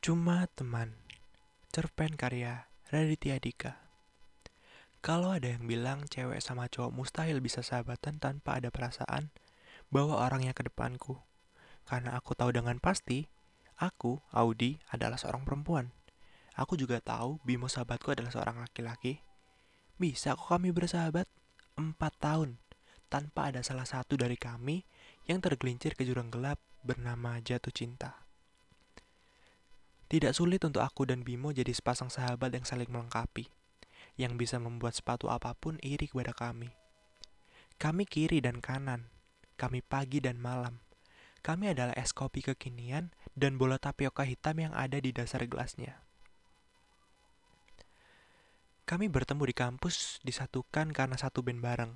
Cuma teman. Cerpen karya Raditya Dika. Kalau ada yang bilang cewek sama cowok mustahil bisa sahabatan tanpa ada perasaan, bawa orangnya ke depanku. Karena aku tahu dengan pasti, aku, Audi, adalah seorang perempuan. Aku juga tahu Bimo sahabatku adalah seorang laki-laki. Bisa kok kami bersahabat? Empat tahun, tanpa ada salah satu dari kami yang tergelincir ke jurang gelap bernama jatuh cinta. Tidak sulit untuk aku dan Bimo jadi sepasang sahabat yang saling melengkapi, yang bisa membuat sepatu apa pun iri kepada kami. Kami kiri dan kanan, kami pagi dan malam. Kami adalah es kopi kekinian dan bola tapioka hitam yang ada di dasar gelasnya. Kami bertemu di kampus disatukan karena satu band bareng.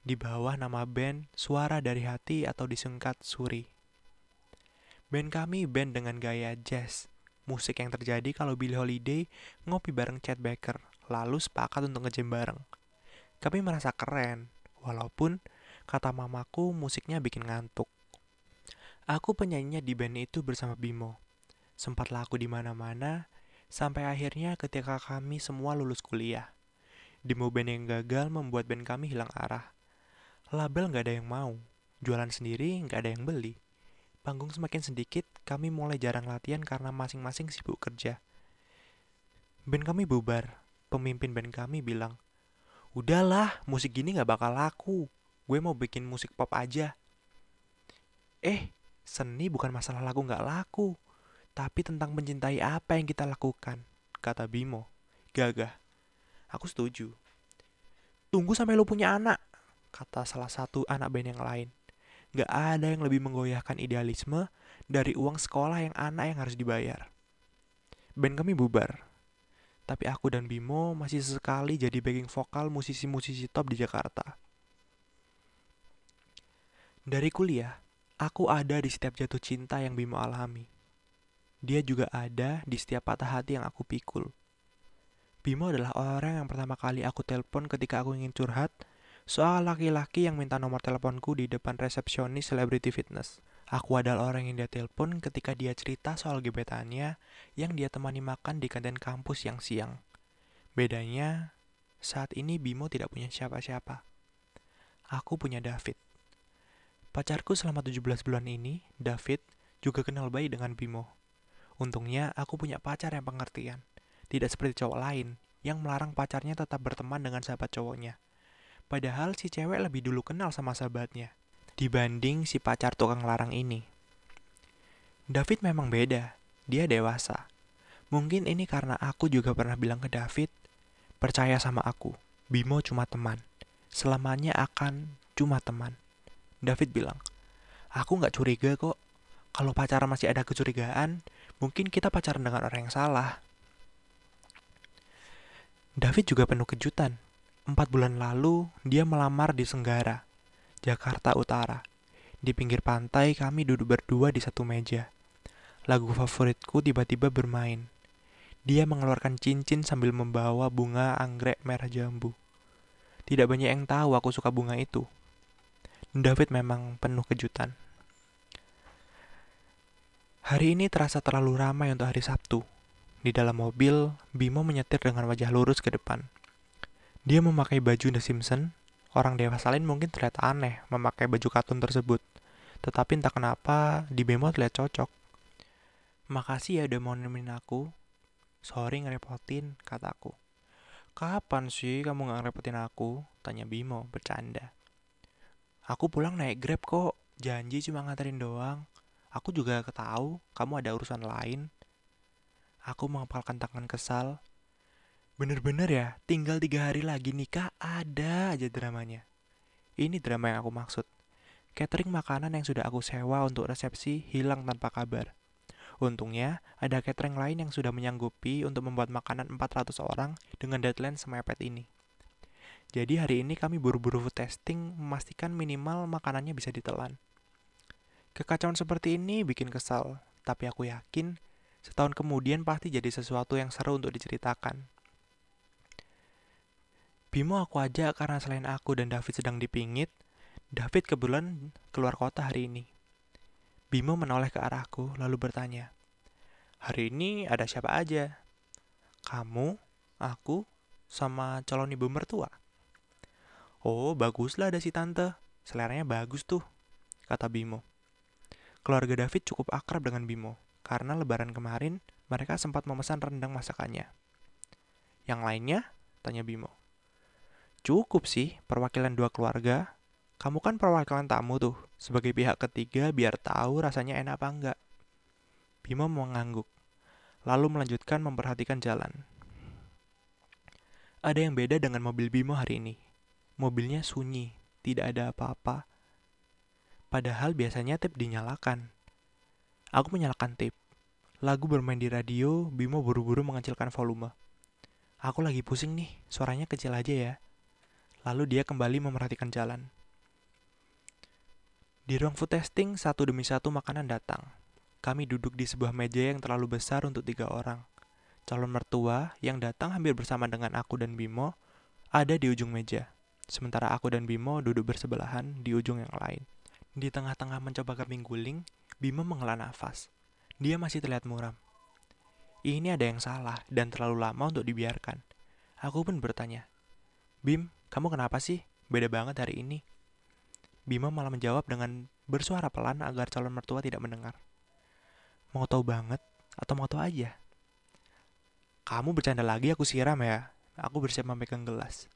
Di bawah nama band Suara dari Hati atau disingkat Suri. Band kami band dengan gaya jazz, musik yang terjadi kalau Billie Holiday ngopi bareng Chet Baker, lalu sepakat untuk ngejam bareng. Kami merasa keren, walaupun kata mamaku musiknya bikin ngantuk. Aku penyanyinya di band itu bersama Bimo. Sempat laku di mana-mana, sampai akhirnya ketika kami semua lulus kuliah. Demo band yang gagal membuat band kami hilang arah. Label nggak ada yang mau, jualan sendiri nggak ada yang beli. Panggung semakin sedikit, kami mulai jarang latihan karena masing-masing sibuk kerja. Band kami bubar. Pemimpin band kami bilang, Udahlah, musik gini gak bakal laku. Gue mau bikin musik pop aja. Eh, seni bukan masalah laku gak laku. Tapi tentang mencintai apa yang kita lakukan, kata Bimo. Gagah. Aku setuju. Tunggu sampai lo punya anak, kata salah satu anak band yang lain. Gak ada yang lebih menggoyahkan idealisme dari uang sekolah yang anak yang harus dibayar. Band kami bubar. Tapi aku dan Bimo masih sesekali jadi backing vokal musisi-musisi top di Jakarta. Dari kuliah, aku ada di setiap jatuh cinta yang Bimo alami. Dia juga ada di setiap patah hati yang aku pikul. Bimo adalah orang yang pertama kali aku telepon ketika aku ingin curhat soal laki-laki yang minta nomor teleponku di depan resepsionis Celebrity Fitness. Aku adalah orang yang dia telepon ketika dia cerita soal gebetannya yang dia temani makan di kantin kampus yang siang. Bedanya, saat ini Bimo tidak punya siapa-siapa. Aku punya David. Pacarku selama 17 bulan ini, David, juga kenal baik dengan Bimo. Untungnya aku punya pacar yang pengertian. Tidak seperti cowok lain yang melarang pacarnya tetap berteman dengan sahabat cowoknya. Padahal si cewek lebih dulu kenal sama sahabatnya dibanding si pacar tukang larang ini. David memang beda, dia dewasa. Mungkin ini karena aku juga pernah bilang ke David, percaya sama aku, Bimo cuma teman. Selamanya akan cuma teman. David bilang, aku nggak curiga kok. Kalau pacaran masih ada kecurigaan, mungkin kita pacaran dengan orang yang salah. David juga penuh kejutan Empat bulan lalu, dia melamar di Senggara, Jakarta Utara. Di pinggir pantai, kami duduk berdua di satu meja. Lagu favoritku tiba-tiba bermain. Dia mengeluarkan cincin sambil membawa bunga anggrek merah jambu. Tidak banyak yang tahu aku suka bunga itu. David memang penuh kejutan. Hari ini terasa terlalu ramai untuk hari Sabtu. Di dalam mobil, Bimo menyetir dengan wajah lurus ke depan. Dia memakai baju The Simpson. Orang dewasa lain mungkin terlihat aneh memakai baju kartun tersebut. Tetapi entah kenapa di Bemo terlihat cocok. Makasih ya udah mau nemenin aku. Sorry ngerepotin, kataku. Kapan sih kamu gak ngerepotin aku? Tanya Bimo, bercanda. Aku pulang naik grab kok, janji cuma nganterin doang. Aku juga ketahu kamu ada urusan lain. Aku mengepalkan tangan kesal, Bener-bener ya, tinggal tiga hari lagi nikah ada aja dramanya. Ini drama yang aku maksud. Catering makanan yang sudah aku sewa untuk resepsi hilang tanpa kabar. Untungnya, ada catering lain yang sudah menyanggupi untuk membuat makanan 400 orang dengan deadline semepet ini. Jadi hari ini kami buru-buru testing memastikan minimal makanannya bisa ditelan. Kekacauan seperti ini bikin kesal, tapi aku yakin setahun kemudian pasti jadi sesuatu yang seru untuk diceritakan. Bimo aku aja karena selain aku dan David sedang dipingit, David kebetulan keluar kota hari ini. Bimo menoleh ke arahku lalu bertanya, Hari ini ada siapa aja? Kamu, aku, sama calon ibu mertua. Oh, baguslah ada si tante. Seleranya bagus tuh, kata Bimo. Keluarga David cukup akrab dengan Bimo, karena lebaran kemarin mereka sempat memesan rendang masakannya. Yang lainnya? Tanya Bimo. Cukup sih, perwakilan dua keluarga. Kamu kan perwakilan tamu tuh, sebagai pihak ketiga biar tahu rasanya enak apa enggak. Bimo mengangguk, lalu melanjutkan memperhatikan jalan. Ada yang beda dengan mobil Bimo hari ini. Mobilnya sunyi, tidak ada apa-apa. Padahal biasanya tip dinyalakan. Aku menyalakan tip. Lagu bermain di radio, Bimo buru-buru mengecilkan volume. Aku lagi pusing nih, suaranya kecil aja ya. Lalu dia kembali memperhatikan jalan. Di ruang food testing, satu demi satu makanan datang. Kami duduk di sebuah meja yang terlalu besar untuk tiga orang. Calon mertua yang datang hampir bersama dengan aku dan Bimo ada di ujung meja. Sementara aku dan Bimo duduk bersebelahan di ujung yang lain. Di tengah-tengah mencoba kami guling, Bimo menghela nafas. Dia masih terlihat muram. Ini ada yang salah dan terlalu lama untuk dibiarkan. Aku pun bertanya, Bim, kamu kenapa sih? Beda banget hari ini. Bima malah menjawab dengan bersuara pelan agar calon mertua tidak mendengar. Mau tahu banget atau mau tahu aja? Kamu bercanda lagi aku siram ya. Aku bersiap memegang gelas.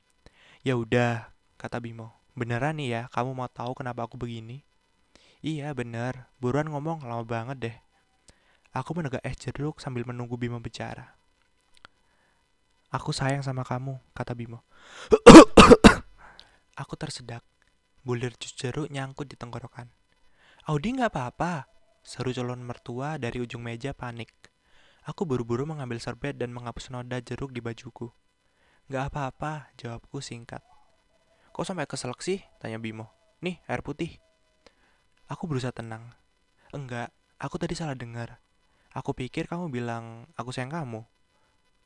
Ya udah, kata Bimo. Beneran nih ya, kamu mau tahu kenapa aku begini? Iya, bener. Buruan ngomong, lama banget deh. Aku menegak es jeruk sambil menunggu Bimo bicara. Aku sayang sama kamu, kata Bimo. aku tersedak. Bulir jus jeruk nyangkut di tenggorokan. Audi nggak apa-apa, seru calon mertua dari ujung meja panik. Aku buru-buru mengambil serbet dan menghapus noda jeruk di bajuku. Gak apa-apa, jawabku singkat. Kok sampai keselak sih? Tanya Bimo. Nih, air putih. Aku berusaha tenang. Enggak, aku tadi salah dengar. Aku pikir kamu bilang aku sayang kamu.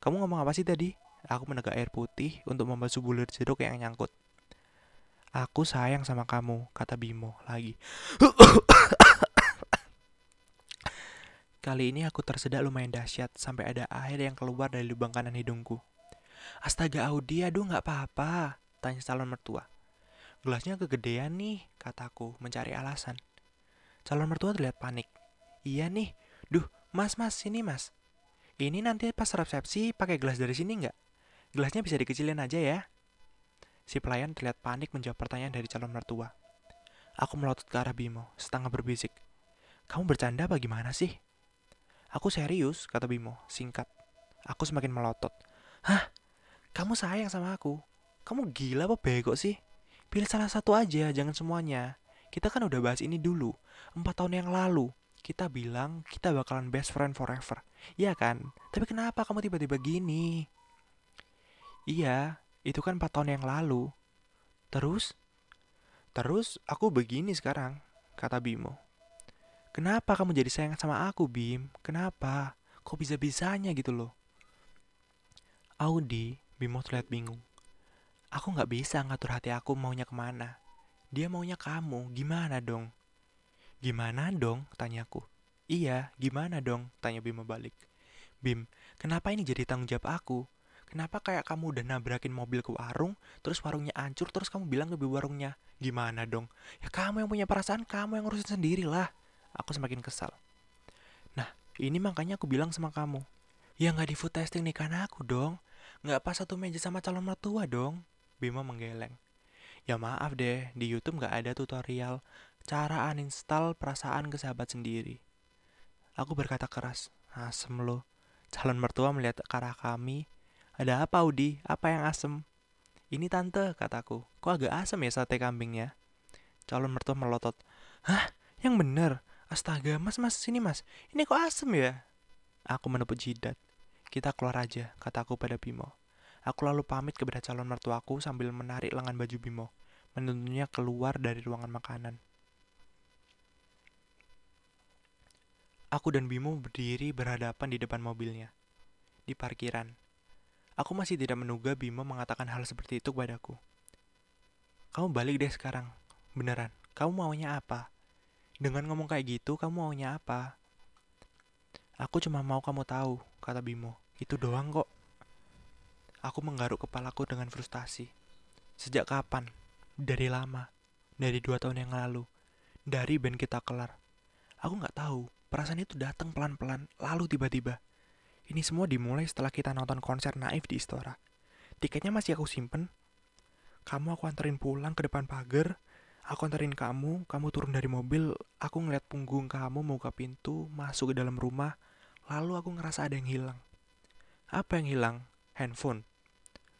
Kamu ngomong apa sih tadi? Aku menegak air putih untuk membasuh bulir jeruk yang nyangkut. Aku sayang sama kamu, kata Bimo lagi. Kali ini aku tersedak lumayan dahsyat sampai ada air yang keluar dari lubang kanan hidungku. Astaga Audi, aduh nggak apa-apa, tanya calon mertua. Gelasnya kegedean nih, kataku mencari alasan. Calon mertua terlihat panik. Iya nih, duh, mas mas, sini mas. Ini nanti pas resepsi pakai gelas dari sini nggak? Gelasnya bisa dikecilin aja ya. Si pelayan terlihat panik menjawab pertanyaan dari calon mertua. Aku melotot ke arah Bimo, setengah berbisik. Kamu bercanda apa gimana sih? Aku serius, kata Bimo, singkat. Aku semakin melotot. Hah? Kamu sayang sama aku? Kamu gila apa bego sih? Pilih salah satu aja, jangan semuanya. Kita kan udah bahas ini dulu, empat tahun yang lalu. Kita bilang kita bakalan best friend forever. Iya kan? Tapi kenapa kamu tiba-tiba gini? Iya, itu kan empat tahun yang lalu. Terus? Terus aku begini sekarang, kata Bimo. Kenapa kamu jadi sayang sama aku, Bim? Kenapa? Kok bisa-bisanya gitu loh? Audi, Bimo terlihat bingung. Aku gak bisa ngatur hati aku maunya ke mana. Dia maunya kamu, gimana dong? Gimana dong? Tanyaku. Iya, gimana dong? Tanya Bimo balik. Bim, kenapa ini jadi tanggung jawab aku? Kenapa kayak kamu udah nabrakin mobil ke warung, terus warungnya hancur, terus kamu bilang ke warungnya, gimana dong? Ya kamu yang punya perasaan, kamu yang ngurusin sendiri lah aku semakin kesal. Nah, ini makanya aku bilang sama kamu. Ya nggak di food testing nih karena aku dong. Nggak pas satu meja sama calon mertua dong. Bima menggeleng. Ya maaf deh, di Youtube nggak ada tutorial cara uninstall perasaan ke sahabat sendiri. Aku berkata keras, asem lo. Calon mertua melihat ke arah kami. Ada apa, Udi? Apa yang asem? Ini tante, kataku. Kok agak asem ya sate kambingnya? Calon mertua melotot. Hah? Yang bener? Astaga, mas, mas, sini mas. Ini kok asem ya? Aku menepuk jidat. Kita keluar aja, kataku pada Bimo. Aku lalu pamit kepada calon mertuaku sambil menarik lengan baju Bimo, menuntunnya keluar dari ruangan makanan. Aku dan Bimo berdiri berhadapan di depan mobilnya. Di parkiran. Aku masih tidak menduga Bimo mengatakan hal seperti itu kepadaku. Kamu balik deh sekarang. Beneran, kamu maunya apa? Dengan ngomong kayak gitu, kamu maunya apa? Aku cuma mau kamu tahu, kata Bimo. Itu doang kok. Aku menggaruk kepalaku dengan frustasi. Sejak kapan? Dari lama. Dari dua tahun yang lalu. Dari band kita kelar. Aku nggak tahu. Perasaan itu datang pelan-pelan, lalu tiba-tiba. Ini semua dimulai setelah kita nonton konser Naif di Istora. Tiketnya masih aku simpen. Kamu aku anterin pulang ke depan pagar, Aku anterin kamu, kamu turun dari mobil, aku ngeliat punggung kamu mau ke pintu, masuk ke dalam rumah, lalu aku ngerasa ada yang hilang. Apa yang hilang? Handphone.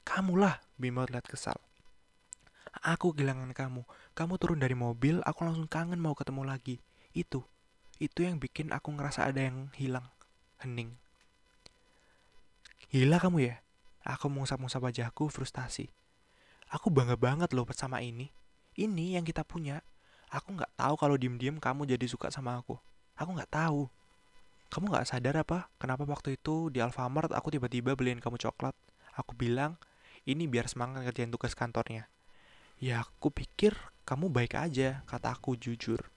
Kamulah, Bimo lihat kesal. Aku kehilangan kamu. Kamu turun dari mobil, aku langsung kangen mau ketemu lagi. Itu. Itu yang bikin aku ngerasa ada yang hilang. Hening. Gila kamu ya? Aku mengusap-ngusap wajahku frustasi. Aku bangga banget loh sama ini ini yang kita punya aku nggak tahu kalau diem-diem kamu jadi suka sama aku aku nggak tahu kamu nggak sadar apa kenapa waktu itu di Alfamart aku tiba-tiba beliin kamu coklat aku bilang ini biar semangat kerjain tugas kantornya ya aku pikir kamu baik aja kata aku jujur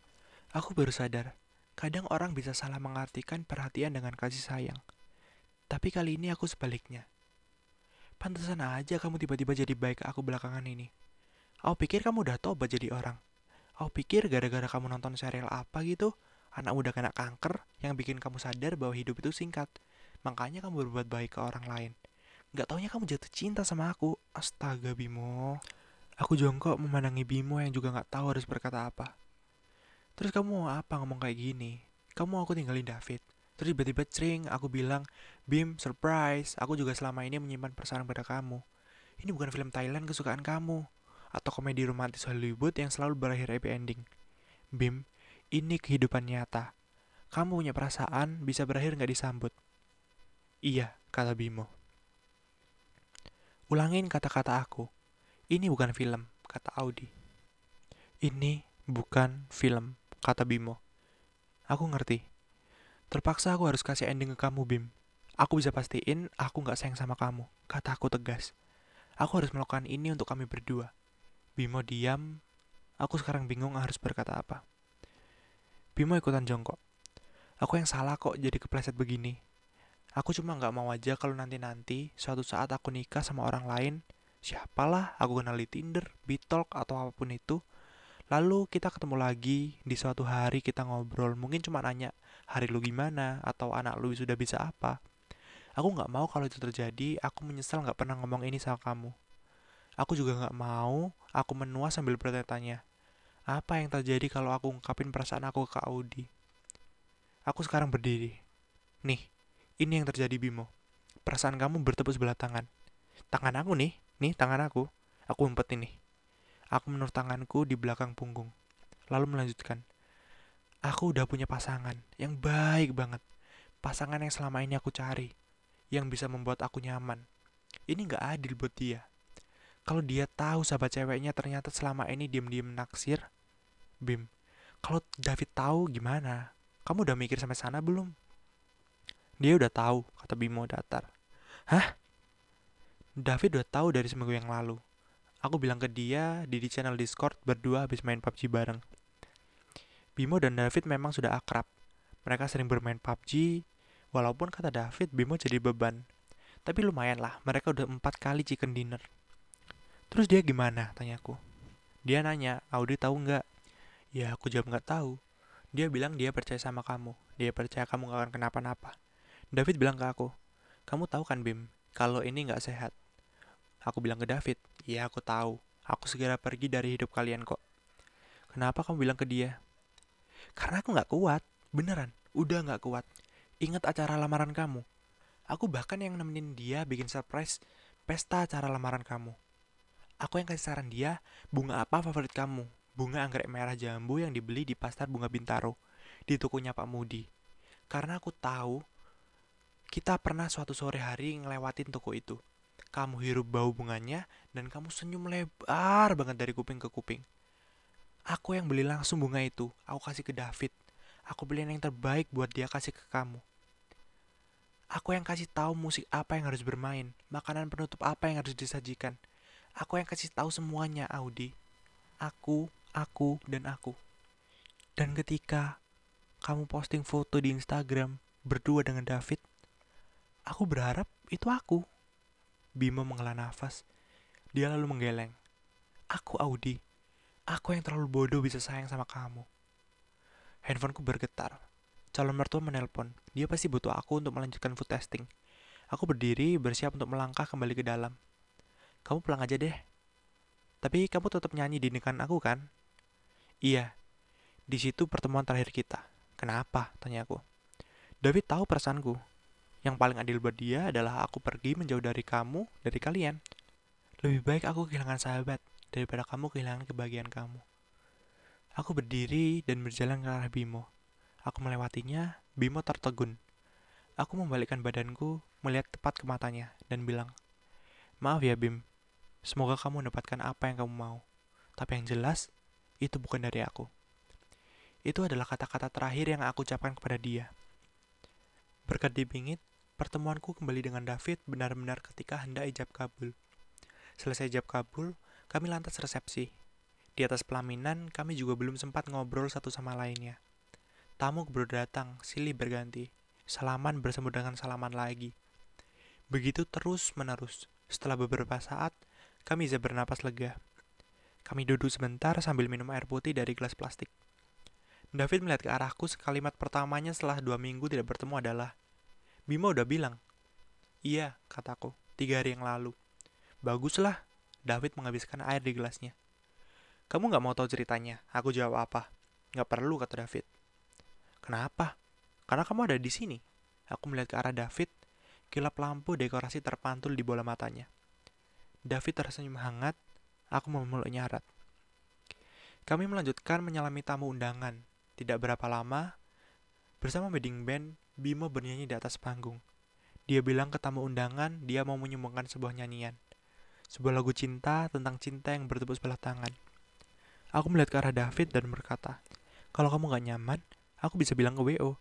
aku baru sadar kadang orang bisa salah mengartikan perhatian dengan kasih sayang tapi kali ini aku sebaliknya pantesan aja kamu tiba-tiba jadi baik ke aku belakangan ini Aku pikir kamu udah tobat jadi orang. Aku pikir gara-gara kamu nonton serial apa gitu, anak muda kena kanker yang bikin kamu sadar bahwa hidup itu singkat. Makanya kamu berbuat baik ke orang lain. Gak taunya kamu jatuh cinta sama aku. Astaga Bimo. Aku jongkok memandangi Bimo yang juga gak tahu harus berkata apa. Terus kamu mau apa ngomong kayak gini? Kamu aku tinggalin David. Terus tiba-tiba cering, aku bilang, Bim, surprise, aku juga selama ini menyimpan perasaan pada kamu. Ini bukan film Thailand kesukaan kamu atau komedi romantis Hollywood yang selalu berakhir happy ending. Bim, ini kehidupan nyata. Kamu punya perasaan bisa berakhir nggak disambut. Iya, kata Bimo. Ulangin kata-kata aku. Ini bukan film, kata Audi. Ini bukan film, kata Bimo. Aku ngerti. Terpaksa aku harus kasih ending ke kamu, Bim. Aku bisa pastiin aku nggak sayang sama kamu, kata aku tegas. Aku harus melakukan ini untuk kami berdua. Bimo diam. Aku sekarang bingung harus berkata apa. Bimo ikutan jongkok. Aku yang salah kok jadi kepleset begini. Aku cuma nggak mau aja kalau nanti-nanti suatu saat aku nikah sama orang lain, siapalah aku kenal di Tinder, Bitalk atau apa pun itu. Lalu kita ketemu lagi di suatu hari kita ngobrol, mungkin cuma nanya hari lu gimana atau anak lu sudah bisa apa. Aku nggak mau kalau itu terjadi, aku menyesal nggak pernah ngomong ini sama kamu. Aku juga gak mau aku menua sambil bertanya-tanya. Apa yang terjadi kalau aku ungkapin perasaan aku ke Audi? Aku sekarang berdiri. Nih, ini yang terjadi Bimo. Perasaan kamu bertepuk sebelah tangan. Tangan aku nih, nih tangan aku. Aku umpet ini. Aku menurut tanganku di belakang punggung. Lalu melanjutkan. Aku udah punya pasangan yang baik banget. Pasangan yang selama ini aku cari. Yang bisa membuat aku nyaman. Ini gak adil buat dia kalau dia tahu sahabat ceweknya ternyata selama ini diem-diem naksir, Bim, kalau David tahu gimana? Kamu udah mikir sampai sana belum? Dia udah tahu, kata Bimo datar. Hah? David udah tahu dari seminggu yang lalu. Aku bilang ke dia di, di channel Discord berdua habis main PUBG bareng. Bimo dan David memang sudah akrab. Mereka sering bermain PUBG, walaupun kata David Bimo jadi beban. Tapi lumayan lah, mereka udah empat kali chicken dinner. Terus dia gimana? Tanyaku. Dia nanya, Audi tahu nggak? Ya aku jawab nggak tahu. Dia bilang dia percaya sama kamu. Dia percaya kamu gak akan kenapa-napa. David bilang ke aku, kamu tahu kan Bim, kalau ini nggak sehat. Aku bilang ke David, ya aku tahu. Aku segera pergi dari hidup kalian kok. Kenapa kamu bilang ke dia? Karena aku nggak kuat, beneran, udah nggak kuat. Ingat acara lamaran kamu. Aku bahkan yang nemenin dia bikin surprise pesta acara lamaran kamu. Aku yang kasih saran dia, bunga apa favorit kamu? Bunga anggrek merah jambu yang dibeli di pasar bunga Bintaro, di tokonya Pak Mudi. Karena aku tahu, kita pernah suatu sore hari ngelewatin toko itu. Kamu hirup bau bunganya, dan kamu senyum lebar banget dari kuping ke kuping. Aku yang beli langsung bunga itu, aku kasih ke David. Aku beliin yang terbaik buat dia kasih ke kamu. Aku yang kasih tahu musik apa yang harus bermain, makanan penutup apa yang harus disajikan. Aku yang kasih tahu semuanya, Audi. Aku, aku, dan aku. Dan ketika kamu posting foto di Instagram berdua dengan David. Aku berharap itu aku. Bimo menghela nafas. Dia lalu menggeleng. Aku Audi. Aku yang terlalu bodoh bisa sayang sama kamu. Handphoneku bergetar. Calon mertua menelpon. Dia pasti butuh aku untuk melanjutkan food testing. Aku berdiri, bersiap untuk melangkah kembali ke dalam. Kamu pulang aja deh. Tapi kamu tetap nyanyi di nikahan aku kan? Iya. Di situ pertemuan terakhir kita. Kenapa? Tanya aku. David tahu perasaanku. Yang paling adil buat dia adalah aku pergi menjauh dari kamu, dari kalian. Lebih baik aku kehilangan sahabat daripada kamu kehilangan kebahagiaan kamu. Aku berdiri dan berjalan ke arah Bimo. Aku melewatinya, Bimo tertegun. Aku membalikkan badanku, melihat tepat ke matanya, dan bilang, Maaf ya Bim, semoga kamu mendapatkan apa yang kamu mau. Tapi yang jelas, itu bukan dari aku. Itu adalah kata-kata terakhir yang aku ucapkan kepada dia. Berkat dibingit, pertemuanku kembali dengan David benar-benar ketika hendak ijab kabul. Selesai ijab kabul, kami lantas resepsi. Di atas pelaminan, kami juga belum sempat ngobrol satu sama lainnya. Tamu baru datang, silih berganti. Salaman bersemu dengan salaman lagi. Begitu terus menerus. Setelah beberapa saat, kami bisa bernapas lega. Kami duduk sebentar sambil minum air putih dari gelas plastik. David melihat ke arahku sekalimat pertamanya setelah dua minggu tidak bertemu adalah, Bima udah bilang. Iya, kataku, tiga hari yang lalu. Baguslah, David menghabiskan air di gelasnya. Kamu gak mau tahu ceritanya? Aku jawab apa? Gak perlu, kata David. Kenapa? Karena kamu ada di sini. Aku melihat ke arah David, kilap lampu dekorasi terpantul di bola matanya. David tersenyum hangat, aku memeluknya erat. Kami melanjutkan menyalami tamu undangan, tidak berapa lama, bersama wedding band, Bimo bernyanyi di atas panggung. Dia bilang ke tamu undangan dia mau menyumbangkan sebuah nyanyian. Sebuah lagu cinta tentang cinta yang bertepuk sebelah tangan. Aku melihat ke arah David dan berkata, kalau kamu gak nyaman, aku bisa bilang ke WO.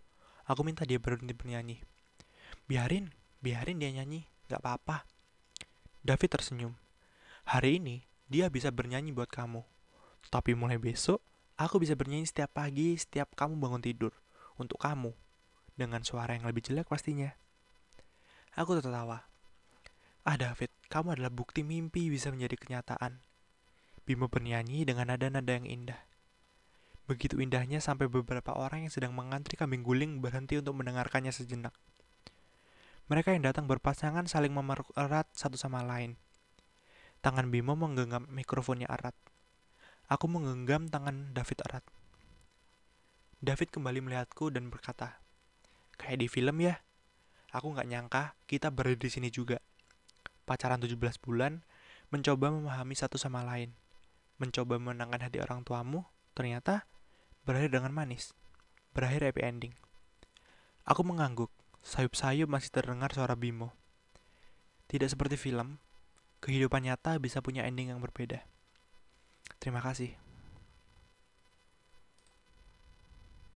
Aku minta dia berhenti bernyanyi. Biarin, biarin dia nyanyi, gak apa-apa. David tersenyum. Hari ini, dia bisa bernyanyi buat kamu. Tapi mulai besok, Aku bisa bernyanyi setiap pagi, setiap kamu bangun tidur. Untuk kamu. Dengan suara yang lebih jelek pastinya. Aku tertawa. Ah David, kamu adalah bukti mimpi bisa menjadi kenyataan. Bimo bernyanyi dengan nada-nada yang indah. Begitu indahnya sampai beberapa orang yang sedang mengantri kambing guling berhenti untuk mendengarkannya sejenak. Mereka yang datang berpasangan saling memeluk erat satu sama lain. Tangan Bimo menggenggam mikrofonnya erat. Aku menggenggam tangan David erat. David kembali melihatku dan berkata, Kayak di film ya. Aku gak nyangka kita berada di sini juga. Pacaran 17 bulan, mencoba memahami satu sama lain. Mencoba menangkan hati orang tuamu, ternyata berakhir dengan manis. Berakhir happy ending. Aku mengangguk, sayup-sayup masih terdengar suara Bimo. Tidak seperti film, kehidupan nyata bisa punya ending yang berbeda. Terima kasih.